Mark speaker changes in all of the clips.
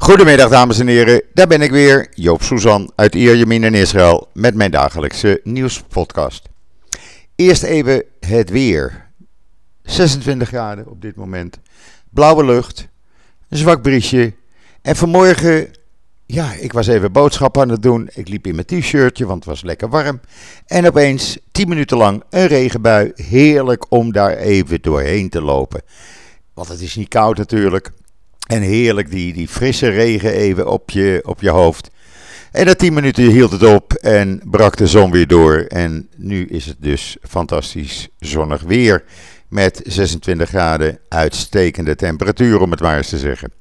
Speaker 1: Goedemiddag dames en heren, daar ben ik weer, Joop Suzan uit Ierjemien in Israël met mijn dagelijkse nieuwspodcast. Eerst even het weer. 26 graden op dit moment, blauwe lucht, een zwak briesje en vanmorgen, ja, ik was even boodschappen aan het doen. Ik liep in mijn t-shirtje, want het was lekker warm. En opeens, 10 minuten lang, een regenbui. Heerlijk om daar even doorheen te lopen. Want het is niet koud natuurlijk. En heerlijk die, die frisse regen even op je, op je hoofd. En na 10 minuten hield het op en brak de zon weer door. En nu is het dus fantastisch zonnig weer. Met 26 graden uitstekende temperatuur, om het maar eens te zeggen.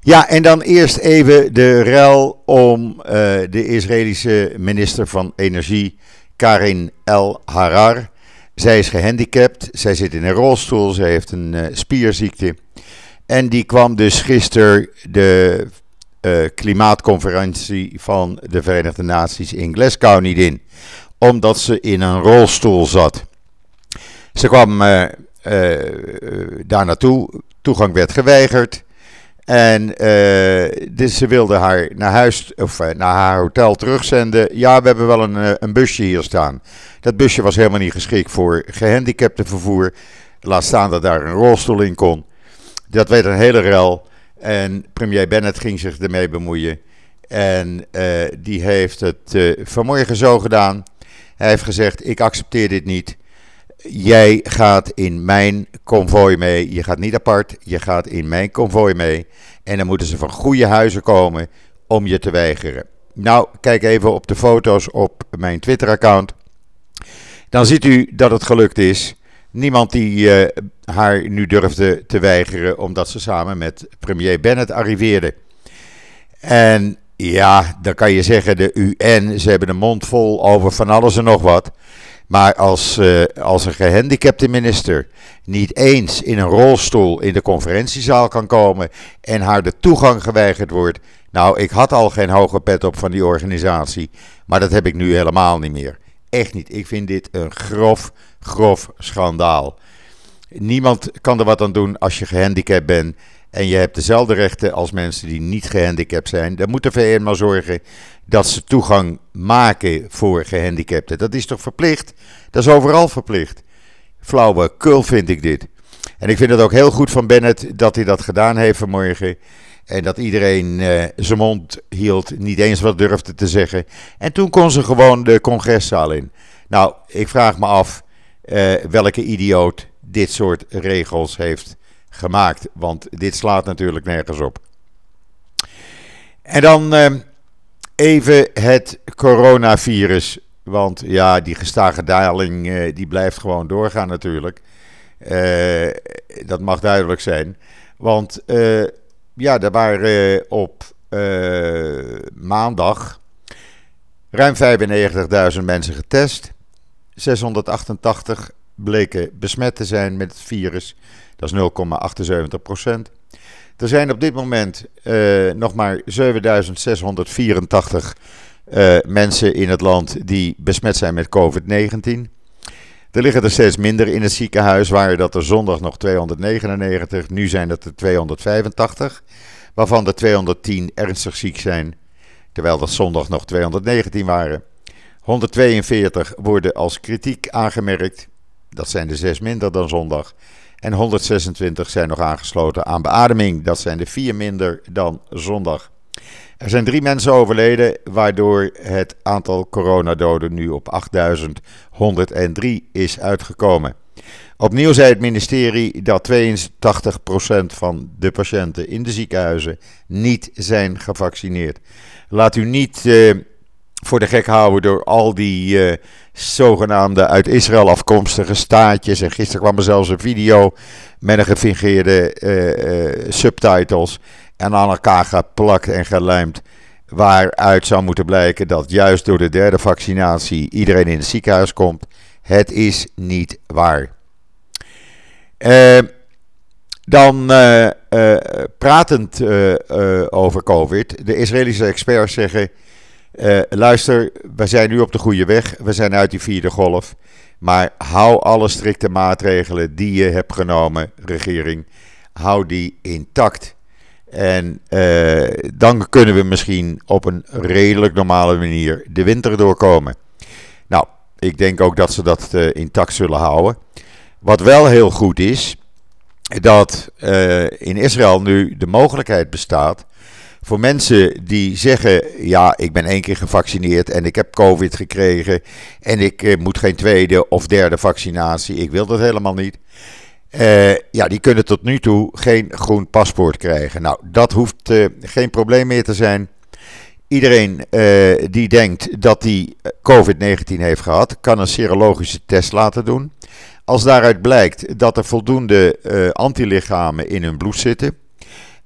Speaker 1: Ja, en dan eerst even de rel om uh, de Israëlische minister van Energie, Karin El Harar. Zij is gehandicapt, zij zit in een rolstoel, zij heeft een uh, spierziekte. En die kwam dus gisteren de uh, klimaatconferentie van de Verenigde Naties in Glasgow niet in. Omdat ze in een rolstoel zat. Ze kwam uh, uh, daar naartoe, toegang werd geweigerd. En dus ze wilde haar naar huis of naar haar hotel terugzenden. Ja, we hebben wel een, een busje hier staan. Dat busje was helemaal niet geschikt voor gehandicapten vervoer. Laat staan dat daar een rolstoel in kon. Dat werd een hele rel. En premier Bennett ging zich ermee bemoeien. En uh, die heeft het uh, vanmorgen zo gedaan. Hij heeft gezegd: Ik accepteer dit niet. Jij gaat in mijn konvooi mee. Je gaat niet apart, je gaat in mijn konvooi mee. En dan moeten ze van goede huizen komen om je te weigeren. Nou, kijk even op de foto's op mijn Twitter-account. Dan ziet u dat het gelukt is. Niemand die uh, haar nu durfde te weigeren, omdat ze samen met premier Bennett arriveerde. En ja, dan kan je zeggen, de UN, ze hebben de mond vol over van alles en nog wat. Maar als, uh, als een gehandicapte minister niet eens in een rolstoel in de conferentiezaal kan komen en haar de toegang geweigerd wordt. Nou, ik had al geen hoge pet op van die organisatie, maar dat heb ik nu helemaal niet meer. Echt niet. Ik vind dit een grof, grof schandaal. Niemand kan er wat aan doen als je gehandicapt bent. En je hebt dezelfde rechten als mensen die niet gehandicapt zijn. Dan moet de VN maar zorgen dat ze toegang maken voor gehandicapten. Dat is toch verplicht? Dat is overal verplicht. Flauwe kul vind ik dit. En ik vind het ook heel goed van Bennett dat hij dat gedaan heeft vanmorgen. En dat iedereen uh, zijn mond hield, niet eens wat durfde te zeggen. En toen kon ze gewoon de congreszaal in. Nou, ik vraag me af uh, welke idioot dit soort regels heeft gemaakt. Want dit slaat natuurlijk nergens op. En dan uh, even het coronavirus. Want ja, die gestage daling die blijft gewoon doorgaan natuurlijk. dat mag duidelijk zijn. Want ja, er waren op uh, maandag ruim 95.000 mensen getest. 688 bleken besmet te zijn met het virus. Dat is 0,78 procent. Er zijn op dit moment uh, nog maar 7684 uh, mensen in het land die besmet zijn met COVID-19. Er liggen er steeds minder in het ziekenhuis. Waren dat er zondag nog 299, nu zijn dat er 285. Waarvan er 210 ernstig ziek zijn, terwijl dat zondag nog 219 waren. 142 worden als kritiek aangemerkt. Dat zijn de zes minder dan zondag. En 126 zijn nog aangesloten aan beademing. Dat zijn de vier minder dan zondag. Er zijn drie mensen overleden, waardoor het aantal coronadoden nu op 8103 is uitgekomen. Opnieuw zei het ministerie dat 82% van de patiënten in de ziekenhuizen niet zijn gevaccineerd. Laat u niet uh, voor de gek houden door al die uh, zogenaamde uit Israël afkomstige staatjes. En gisteren kwam er zelfs een video met een gefingeerde uh, subtitles en aan elkaar geplakt en gelijmd. Waaruit zou moeten blijken dat juist door de derde vaccinatie iedereen in het ziekenhuis komt. Het is niet waar. Uh, dan uh, pratend over COVID. De Israëlische experts zeggen: luister, we zijn nu op de goede weg. We zijn uit die vierde golf. Maar hou alle strikte maatregelen die je hebt genomen, regering, hou die intact. En dan kunnen we misschien op een redelijk normale manier de winter doorkomen. Nou, ik denk ook dat ze dat intact zullen houden. Wat wel heel goed is, dat in Israël nu de mogelijkheid bestaat voor mensen die zeggen: Ja, ik ben één keer gevaccineerd en ik heb COVID gekregen. En ik eh, moet geen tweede of derde vaccinatie. Ik wil dat helemaal niet. Uh, ja, die kunnen tot nu toe geen groen paspoort krijgen. Nou, dat hoeft uh, geen probleem meer te zijn. Iedereen uh, die denkt dat hij COVID-19 heeft gehad, kan een serologische test laten doen. Als daaruit blijkt dat er voldoende antilichamen in hun bloed zitten,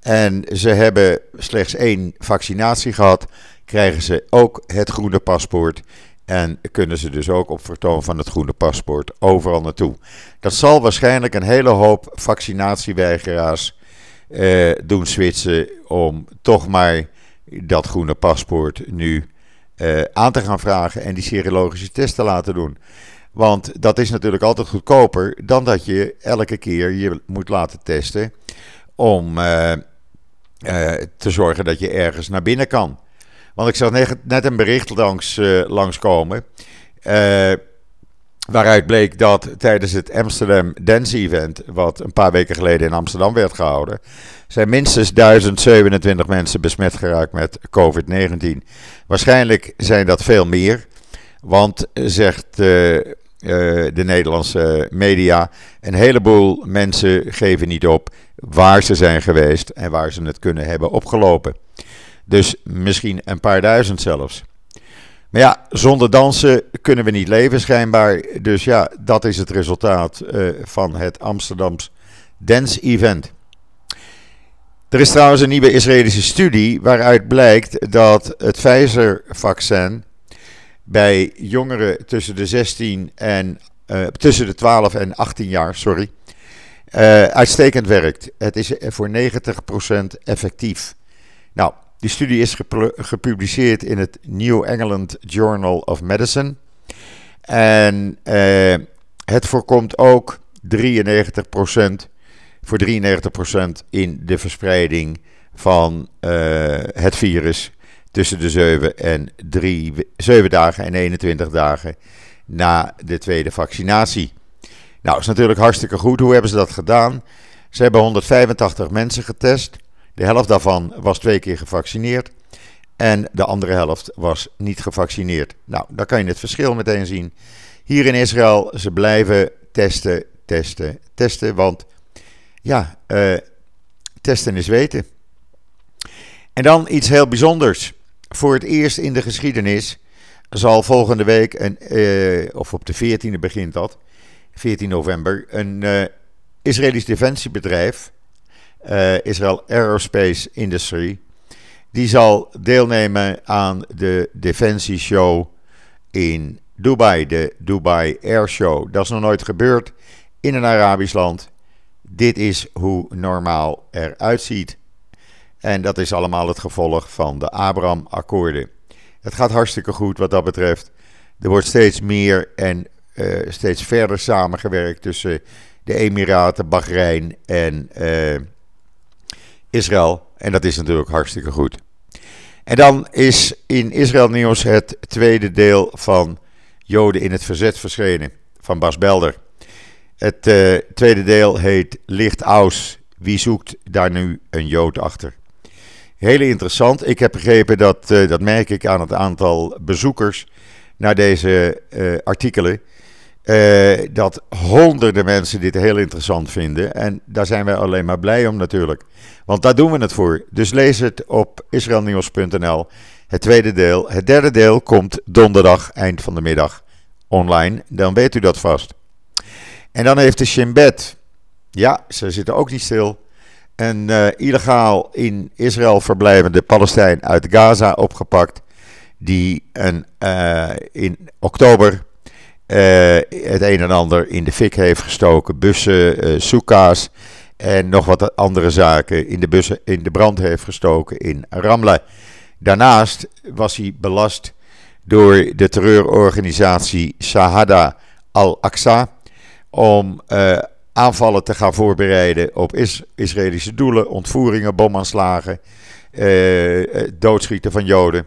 Speaker 1: en ze hebben slechts één vaccinatie gehad, krijgen ze ook het groene paspoort. En kunnen ze dus ook op vertoon van het groene paspoort overal naartoe. Dat zal waarschijnlijk een hele hoop vaccinatieweigeraars eh, doen switchen om toch maar dat groene paspoort nu eh, aan te gaan vragen en die serologische test te laten doen. Want dat is natuurlijk altijd goedkoper dan dat je elke keer je moet laten testen om eh, uh, te zorgen dat je ergens naar binnen kan. Want ik zag net een bericht langs, uh, langskomen. Uh, waaruit bleek dat tijdens het Amsterdam Dance Event, wat een paar weken geleden in Amsterdam werd gehouden, zijn minstens 1027 mensen besmet geraakt met COVID-19. Waarschijnlijk zijn dat veel meer, want zegt de Nederlandse media, een heleboel mensen geven niet op waar ze zijn geweest en waar ze het kunnen hebben opgelopen. Dus misschien een paar duizend zelfs. Maar ja, zonder dansen kunnen we niet leven schijnbaar. Dus ja, dat is het resultaat uh, van het Amsterdams Dance Event. Er is trouwens een nieuwe Israëlische studie waaruit blijkt dat het Pfizer-vaccin bij jongeren tussen de 16 en uh, tussen de 12 en 18 jaar, sorry, uh, uitstekend werkt. Het is voor 90% effectief. Nou, die studie is gepubliceerd in het New England Journal of Medicine. En uh, het voorkomt ook 93%, voor 93% in de verspreiding van uh, het virus tussen de 7, en 3, 7 dagen en 21 dagen na de tweede vaccinatie. Nou, is natuurlijk hartstikke goed. Hoe hebben ze dat gedaan? Ze hebben 185 mensen getest. De helft daarvan was twee keer gevaccineerd. En de andere helft was niet gevaccineerd. Nou, daar kan je het verschil meteen zien. Hier in Israël, ze blijven testen, testen, testen. Want ja, uh, testen is weten. En dan iets heel bijzonders. Voor het eerst in de geschiedenis zal volgende week, een, uh, of op de 14e begint dat, 14 november, een uh, Israëlisch defensiebedrijf, uh, Israel Aerospace Industry, die zal deelnemen aan de defensieshow in Dubai, de Dubai Air Show. Dat is nog nooit gebeurd in een Arabisch land. Dit is hoe normaal eruit ziet. En dat is allemaal het gevolg van de Abraham-akkoorden. Het gaat hartstikke goed wat dat betreft. Er wordt steeds meer en uh, steeds verder samengewerkt tussen de Emiraten, Bahrein en uh, Israël. En dat is natuurlijk hartstikke goed. En dan is in Israël Nieuws het tweede deel van Joden in het Verzet verschenen, van Bas Belder. Het uh, tweede deel heet Licht Aus. Wie zoekt daar nu een Jood achter? Heel interessant. Ik heb begrepen dat, uh, dat merk ik aan het aantal bezoekers naar deze uh, artikelen. Uh, dat honderden mensen dit heel interessant vinden. En daar zijn wij alleen maar blij om natuurlijk. Want daar doen we het voor. Dus lees het op israelnieuws.nl. Het tweede deel. Het derde deel komt donderdag, eind van de middag, online. Dan weet u dat vast. En dan heeft de Shin Bet. Ja, ze zitten ook niet stil. Een uh, illegaal in Israël verblijvende Palestijn uit Gaza opgepakt. Die een, uh, in oktober uh, het een en ander in de fik heeft gestoken. Bussen, uh, soeka's en nog wat andere zaken in de, bussen, in de brand heeft gestoken in Ramla. Daarnaast was hij belast door de terreurorganisatie Shahada al-Aqsa om uh, aanvallen te gaan voorbereiden op is Israëlische doelen, ontvoeringen, bomaanslagen, doodschieten van Joden.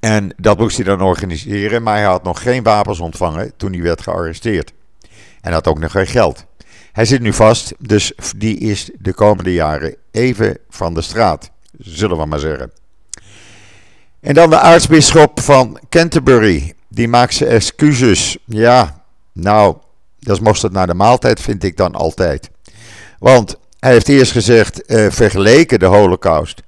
Speaker 1: En dat moest hij dan organiseren, maar hij had nog geen wapens ontvangen toen hij werd gearresteerd. En had ook nog geen geld. Hij zit nu vast, dus die is de komende jaren even van de straat, zullen we maar zeggen. En dan de aartsbisschop van Canterbury. Die maakt zijn excuses. Ja, nou, dat is het naar de maaltijd, vind ik dan altijd. Want hij heeft eerst gezegd, uh, vergeleken de holocaust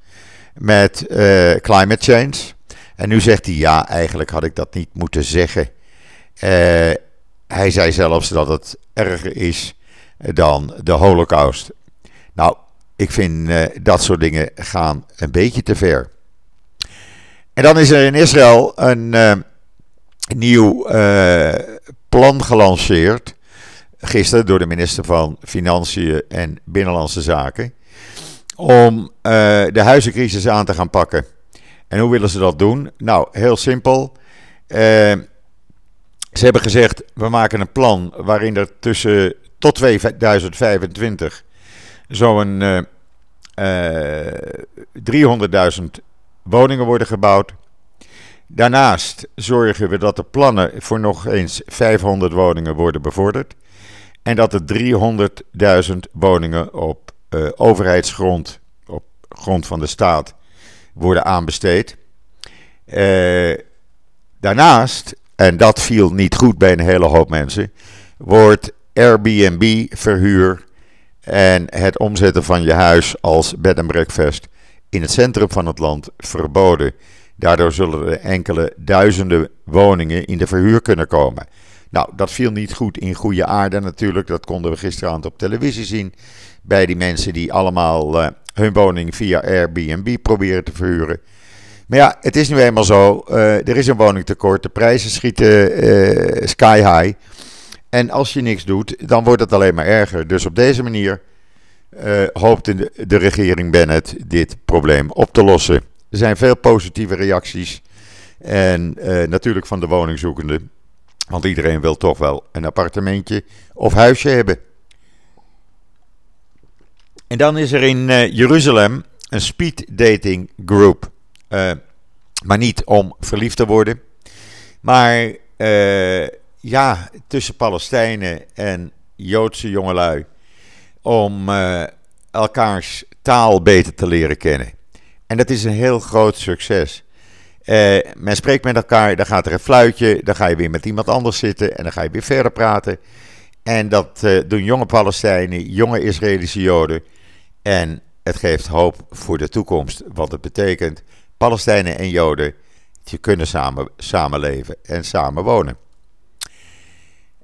Speaker 1: met uh, climate change. En nu zegt hij, ja, eigenlijk had ik dat niet moeten zeggen. Uh, hij zei zelfs dat het erger is dan de holocaust. Nou, ik vind dat soort dingen gaan een beetje te ver. En dan is er in Israël een nieuw plan gelanceerd. Gisteren door de minister van Financiën en Binnenlandse Zaken. Om de huizencrisis aan te gaan pakken. En hoe willen ze dat doen? Nou, heel simpel. Uh, ze hebben gezegd: we maken een plan waarin er tussen tot 2025 zo'n uh, uh, 300.000 woningen worden gebouwd. Daarnaast zorgen we dat de plannen voor nog eens 500 woningen worden bevorderd. En dat er 300.000 woningen op overheidsgrond, op grond van de staat, worden aanbesteed. Uh, daarnaast, en dat viel niet goed bij een hele hoop mensen, wordt Airbnb-verhuur en het omzetten van je huis als bed en breakfast in het centrum van het land verboden. Daardoor zullen er enkele duizenden woningen in de verhuur kunnen komen. Nou, dat viel niet goed in goede aarde natuurlijk. Dat konden we gisteravond op televisie zien. Bij die mensen die allemaal uh, hun woning via Airbnb proberen te verhuren. Maar ja, het is nu eenmaal zo. Uh, er is een woningtekort. De prijzen schieten uh, sky high. En als je niks doet, dan wordt het alleen maar erger. Dus op deze manier hoopt de, de regering Bennett dit probleem op te lossen. Er zijn veel positieve reacties. En natuurlijk van de woningzoekenden. Want iedereen wil toch wel een appartementje of huisje hebben. En dan is er in uh, Jeruzalem een speed dating group. Uh, maar niet om verliefd te worden. Maar uh, ja, tussen Palestijnen en Joodse jongelui. Om elkaars taal beter te leren kennen. En dat is een heel groot succes. Men spreekt met elkaar, dan gaat er een fluitje, dan ga je weer met iemand anders zitten en dan ga je weer verder praten. En dat doen jonge Palestijnen, jonge Israëlische Joden. En het geeft hoop voor de toekomst, want het betekent Palestijnen en Joden die kunnen samen, samenleven en samen wonen.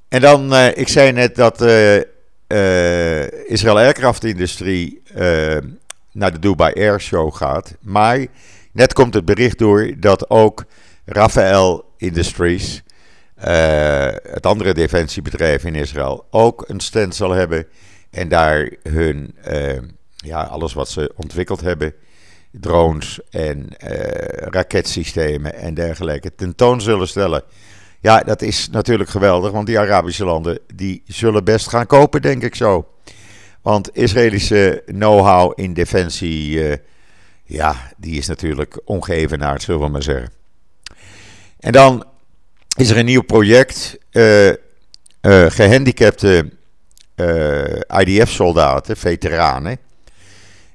Speaker 1: En dan, uh, ik zei net dat de Israël Aircraft Industrie naar de Dubai Air Show gaat, maar Net komt het bericht door dat ook Rafael Industries, uh, het andere defensiebedrijf in Israël, ook een stand zal hebben. En daar hun, uh, ja, alles wat ze ontwikkeld hebben, drones en uh, raketsystemen en dergelijke, tentoon zullen stellen. Ja, dat is natuurlijk geweldig, want die Arabische landen die zullen best gaan kopen, denk ik zo. Want Israëlische know-how in defensie ja, die is natuurlijk ongeëvenaard, zullen we maar zeggen. En dan is er een nieuw project. Uh, gehandicapte eh, IDF-soldaten, veteranen,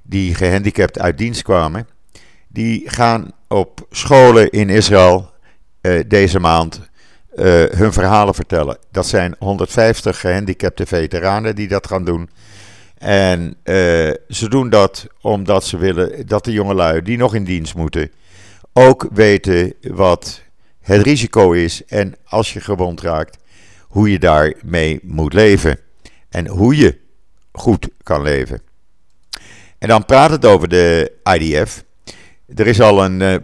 Speaker 1: die gehandicapt uit dienst kwamen, die gaan op scholen in Israël deze maand hun verhalen vertellen. Dat zijn 150 gehandicapte veteranen die dat gaan doen. En uh, ze doen dat omdat ze willen dat de jongelui die nog in dienst moeten ook weten wat het risico is en als je gewond raakt, hoe je daarmee moet leven en hoe je goed kan leven. En dan praat het over de IDF. Er is al een uh,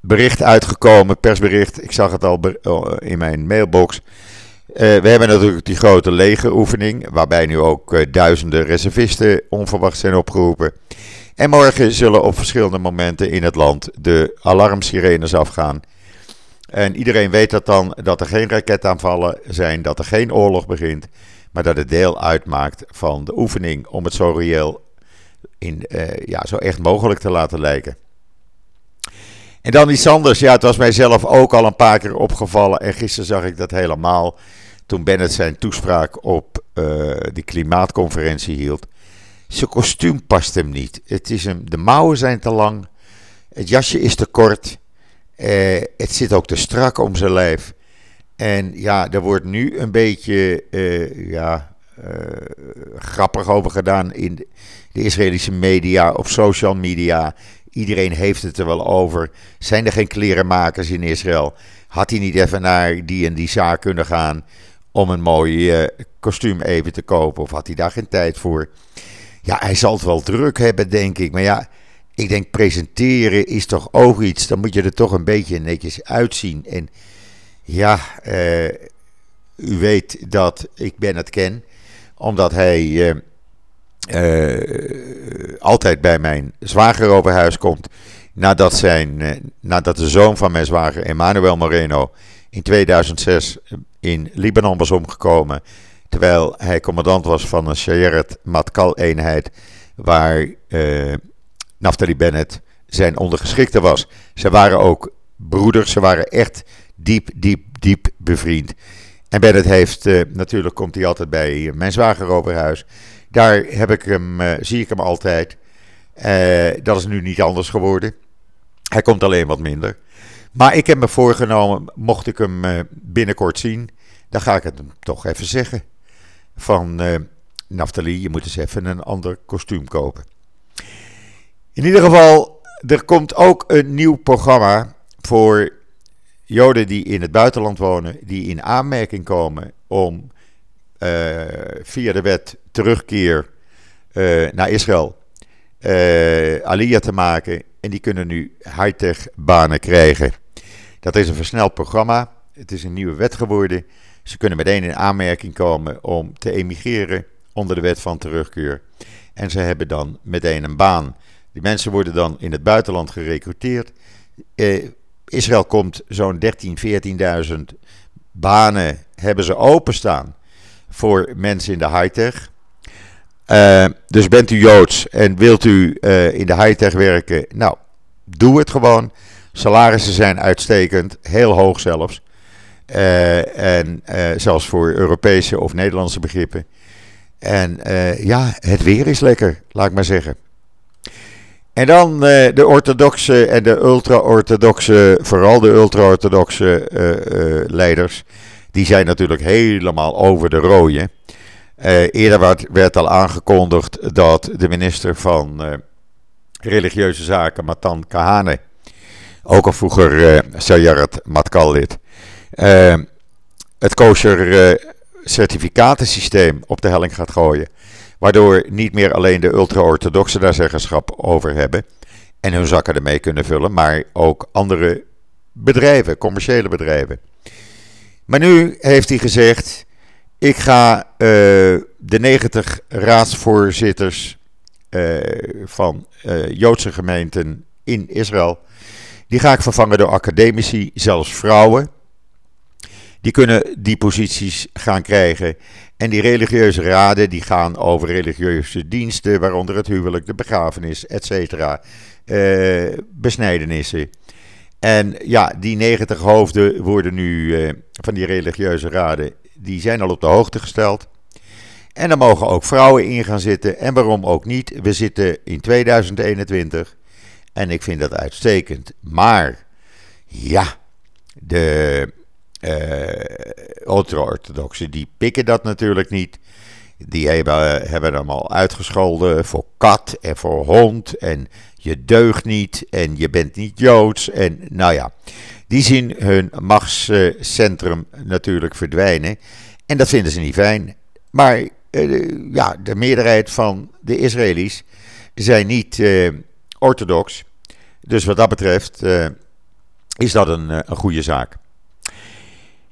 Speaker 1: bericht uitgekomen, persbericht, ik zag het al eh, in mijn mailbox uh, we hebben natuurlijk die grote legeroefening, waarbij nu ook duizenden reservisten onverwacht zijn opgeroepen. En morgen zullen op verschillende momenten in het land de alarmsirenes afgaan. En iedereen weet dat dan, dat er geen raketaanvallen zijn, dat er geen oorlog begint, maar dat het deel uitmaakt van de oefening om het zo reëel, in, ja, zo echt mogelijk te laten lijken. En dan iets anders. Ja, het was mijzelf ook al een paar keer opgevallen. En gisteren zag ik dat helemaal. Toen Bennett zijn toespraak op uh, die klimaatconferentie hield. Zijn kostuum past hem niet. Het is hem, de mouwen zijn te lang. Het jasje is te kort. Uh, het zit ook te strak om zijn lijf. En ja, er wordt nu een beetje ja, grappig over gedaan in de Israëlische media, op social media. Iedereen heeft het er wel over. Zijn er geen klerenmakers in Israël? Had hij niet even naar die en die zaak kunnen gaan om een mooi uh, kostuum even te kopen? Of had hij daar geen tijd voor? Ja, hij zal het wel druk hebben, denk ik. Maar ja, ik denk presenteren is toch ook iets. Dan moet je er toch een beetje netjes uitzien. En ja, uh, u weet dat ik Ben het ken, omdat hij. Uh, uh, altijd bij mijn zwager over huis komt. Nadat, zijn, uh, nadat de zoon van mijn zwager, Emmanuel Moreno, in 2006 in Libanon was omgekomen. Terwijl hij commandant was van een Shayeret Matkal-eenheid. Waar uh, Naftali Bennett zijn ondergeschikte was. Ze waren ook broeders, ze waren echt diep, diep, diep bevriend. En Bennett heeft, natuurlijk komt hij altijd bij mijn zwager over huis. Daar heb ik hem, uh, zie ik hem altijd. Uh, dat is nu niet anders geworden. Hij komt alleen wat minder. Maar ik heb me voorgenomen, mocht ik hem uh, binnenkort zien, dan ga ik het hem toch even zeggen. Van Naftali, je moet eens even een ander kostuum kopen. In ieder geval, er komt ook een nieuw programma voor Joden die in het buitenland wonen, die in aanmerking komen om uh, via de wet terugkeer uh, naar Israël uh, Aliyah te maken. En die kunnen nu high-tech banen krijgen. Dat is een versneld programma. Het is een nieuwe wet geworden. Ze kunnen meteen in aanmerking komen om te emigreren onder de wet van terugkeer. En ze hebben dan meteen een baan. Die mensen worden dan in het buitenland gerecruiteerd. Uh, Israël komt zo'n 13.000, 14.000 banen hebben ze openstaan voor mensen in de high-tech. Uh, dus bent u Joods en wilt u uh, in de high-tech werken? Nou, doe het gewoon. Salarissen zijn uitstekend, heel hoog zelfs. Uh, en zelfs voor Europese of Nederlandse begrippen. En ja, het weer is lekker, laat ik maar zeggen. En dan de orthodoxe en de ultra-orthodoxe, vooral de ultra-orthodoxe leiders die zijn natuurlijk helemaal over de rode. Eerder werd, al aangekondigd dat de minister van Religieuze Zaken, Matan Kahane, ook al vroeger uh, Sayarat Matkallit, het kosher certificatensysteem op de helling gaat gooien. Waardoor niet meer alleen de ultra-orthodoxen daar zeggenschap over hebben en hun zakken ermee kunnen vullen, maar ook andere bedrijven, commerciële bedrijven. Maar nu heeft hij gezegd: ik ga uh, de 90 raadsvoorzitters uh, van uh, Joodse gemeenten in Israël, die ga ik vervangen door academici, zelfs vrouwen. Die kunnen die posities gaan krijgen. En die religieuze raden die gaan over religieuze diensten, waaronder het huwelijk, de begrafenis, etc. besnijdenissen. En ja, die 90 hoofden worden nu uh, van die religieuze raden, die zijn al op de hoogte gesteld. En er mogen ook vrouwen in gaan zitten. En waarom ook niet? We zitten in 2021 en ik vind dat uitstekend. Maar ja, de uh, ultra-orthodoxen die pikken dat natuurlijk niet. Die hebben, hebben hem al uitgescholden voor kat en voor hond. En je deugt niet en je bent niet joods. En nou ja, die zien hun machtscentrum natuurlijk verdwijnen. En dat vinden ze niet fijn. Maar uh, ja, de meerderheid van de Israëli's zijn niet uh, orthodox. Dus wat dat betreft is dat een, een goede zaak.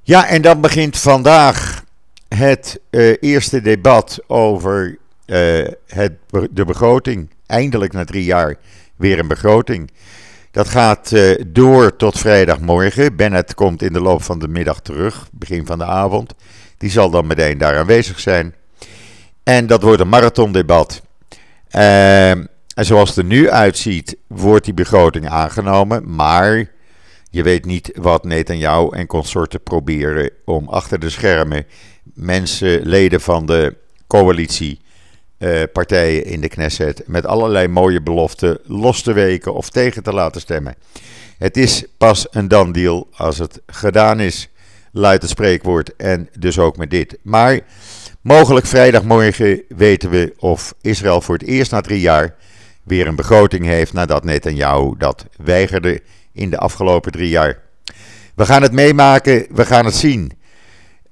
Speaker 1: Ja, en dan begint vandaag het eerste debat over het, de begroting. Eindelijk na drie jaar weer een begroting. Dat gaat uh, door tot vrijdagmorgen. Bennett komt in de loop van de middag terug, begin van de avond. Die zal dan meteen daar aanwezig zijn. En dat wordt een marathondebat. Uh, en zoals het er nu uitziet, wordt die begroting aangenomen. Maar je weet niet wat Netanyahu en consorten proberen om achter de schermen mensen, leden van de coalitie, partijen in de Knesset, met allerlei mooie beloften los te weken of tegen te laten stemmen. Het is pas een dan deal als het gedaan is, luidt het spreekwoord, en dus ook met dit. Maar mogelijk vrijdagmorgen weten we of Israël voor het eerst na drie jaar weer een begroting heeft nadat Netanyahu dat weigerde in de afgelopen drie jaar. We gaan het meemaken, we gaan het zien.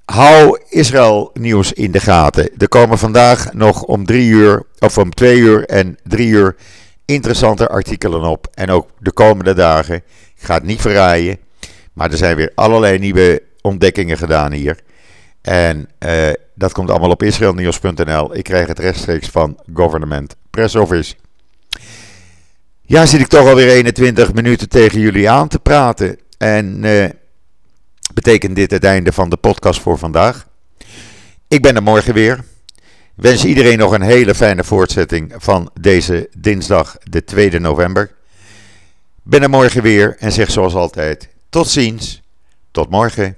Speaker 1: Hou Israël nieuws in de gaten. Er komen vandaag nog om drie uur, of om twee uur en drie uur interessante artikelen op. En ook de komende dagen. Ik ga het niet verraaien. Maar er zijn weer allerlei nieuwe ontdekkingen gedaan hier. En uh, dat komt allemaal op israelnieuws.nl. Ik krijg het rechtstreeks van Government Press Office. Ja, zit ik toch alweer 21 minuten tegen jullie aan te praten. En uh, betekent dit het einde van de podcast voor vandaag. Ik ben er morgen weer. Wens iedereen nog een hele fijne voortzetting van deze dinsdag, de 2 november. Ben er morgen weer en zeg zoals altijd: tot ziens, tot morgen.